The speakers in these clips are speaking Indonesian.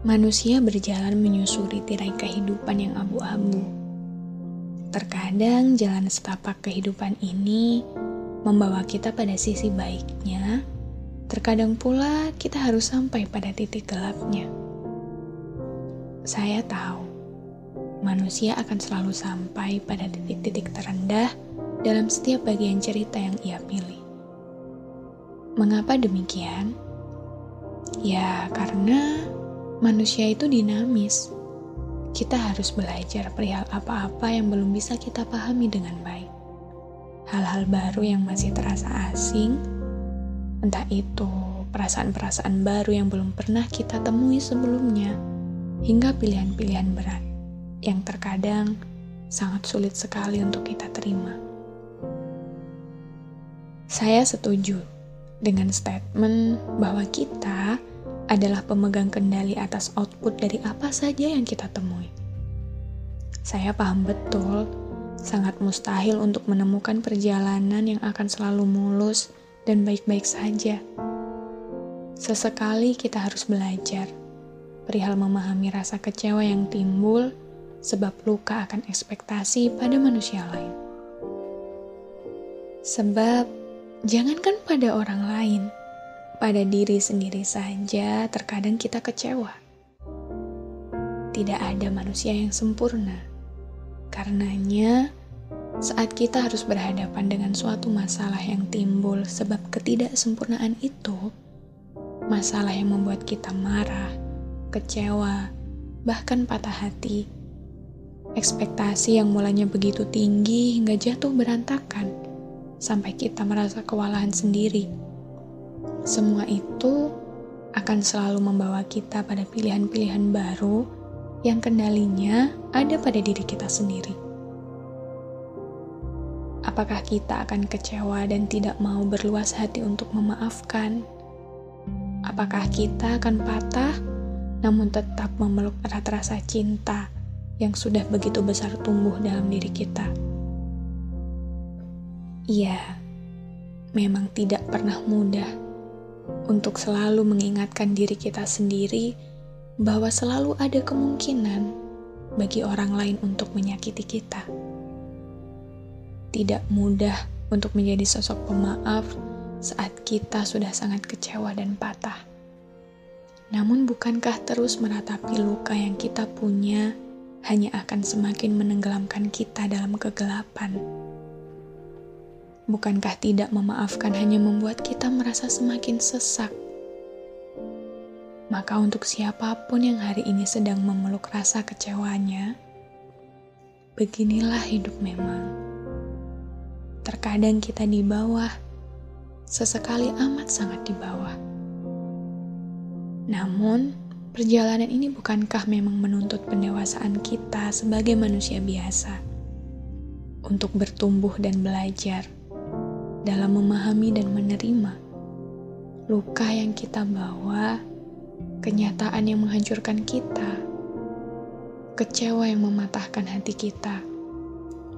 Manusia berjalan menyusuri tirai kehidupan yang abu-abu. Terkadang jalan setapak kehidupan ini membawa kita pada sisi baiknya, terkadang pula kita harus sampai pada titik gelapnya. Saya tahu, manusia akan selalu sampai pada titik-titik terendah dalam setiap bagian cerita yang ia pilih. Mengapa demikian? Ya, karena manusia itu dinamis. Kita harus belajar perihal apa-apa yang belum bisa kita pahami dengan baik. Hal-hal baru yang masih terasa asing, entah itu perasaan-perasaan baru yang belum pernah kita temui sebelumnya, hingga pilihan-pilihan berat yang terkadang sangat sulit sekali untuk kita terima. Saya setuju dengan statement bahwa kita adalah pemegang kendali atas output dari apa saja yang kita temui. Saya paham betul, sangat mustahil untuk menemukan perjalanan yang akan selalu mulus dan baik-baik saja. Sesekali kita harus belajar perihal memahami rasa kecewa yang timbul sebab luka akan ekspektasi pada manusia lain. Sebab, jangankan pada orang lain, pada diri sendiri saja terkadang kita kecewa. Tidak ada manusia yang sempurna. Karenanya, saat kita harus berhadapan dengan suatu masalah yang timbul sebab ketidaksempurnaan itu, masalah yang membuat kita marah, kecewa, bahkan patah hati, ekspektasi yang mulanya begitu tinggi hingga jatuh berantakan, sampai kita merasa kewalahan sendiri semua itu akan selalu membawa kita pada pilihan-pilihan baru yang kendalinya ada pada diri kita sendiri. Apakah kita akan kecewa dan tidak mau berluas hati untuk memaafkan? Apakah kita akan patah namun tetap memeluk erat rasa cinta yang sudah begitu besar tumbuh dalam diri kita? Iya, memang tidak pernah mudah untuk selalu mengingatkan diri kita sendiri bahwa selalu ada kemungkinan bagi orang lain untuk menyakiti kita. Tidak mudah untuk menjadi sosok pemaaf saat kita sudah sangat kecewa dan patah. Namun, bukankah terus meratapi luka yang kita punya hanya akan semakin menenggelamkan kita dalam kegelapan? Bukankah tidak memaafkan hanya membuat kita merasa semakin sesak? Maka untuk siapa pun yang hari ini sedang memeluk rasa kecewanya, beginilah hidup memang. Terkadang kita di bawah, sesekali amat sangat di bawah. Namun, perjalanan ini bukankah memang menuntut pendewasaan kita sebagai manusia biasa untuk bertumbuh dan belajar? Dalam memahami dan menerima luka yang kita bawa, kenyataan yang menghancurkan kita, kecewa yang mematahkan hati kita,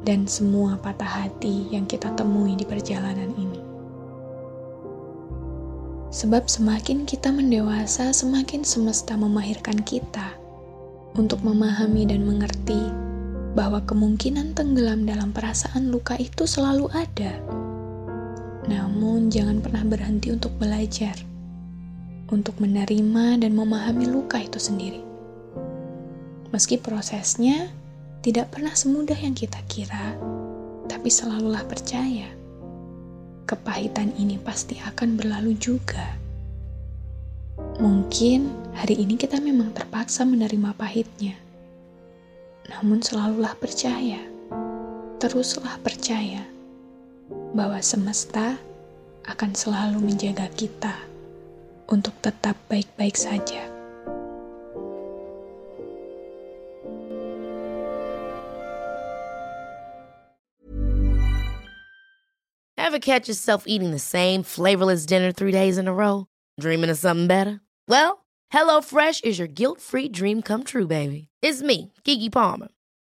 dan semua patah hati yang kita temui di perjalanan ini. Sebab semakin kita mendewasa, semakin semesta memahirkan kita untuk memahami dan mengerti bahwa kemungkinan tenggelam dalam perasaan luka itu selalu ada namun, jangan pernah berhenti untuk belajar, untuk menerima dan memahami luka itu sendiri. Meski prosesnya tidak pernah semudah yang kita kira, tapi selalulah percaya kepahitan ini pasti akan berlalu juga. Mungkin hari ini kita memang terpaksa menerima pahitnya, namun selalulah percaya, teruslah percaya bahwa semesta akan selalu menjaga kita untuk tetap baik-baik saja. Ever catch yourself eating the same flavorless dinner three days in a row? Dreaming of something better? Well, HelloFresh is your guilt-free dream come true, baby. It's me, Kiki Palmer.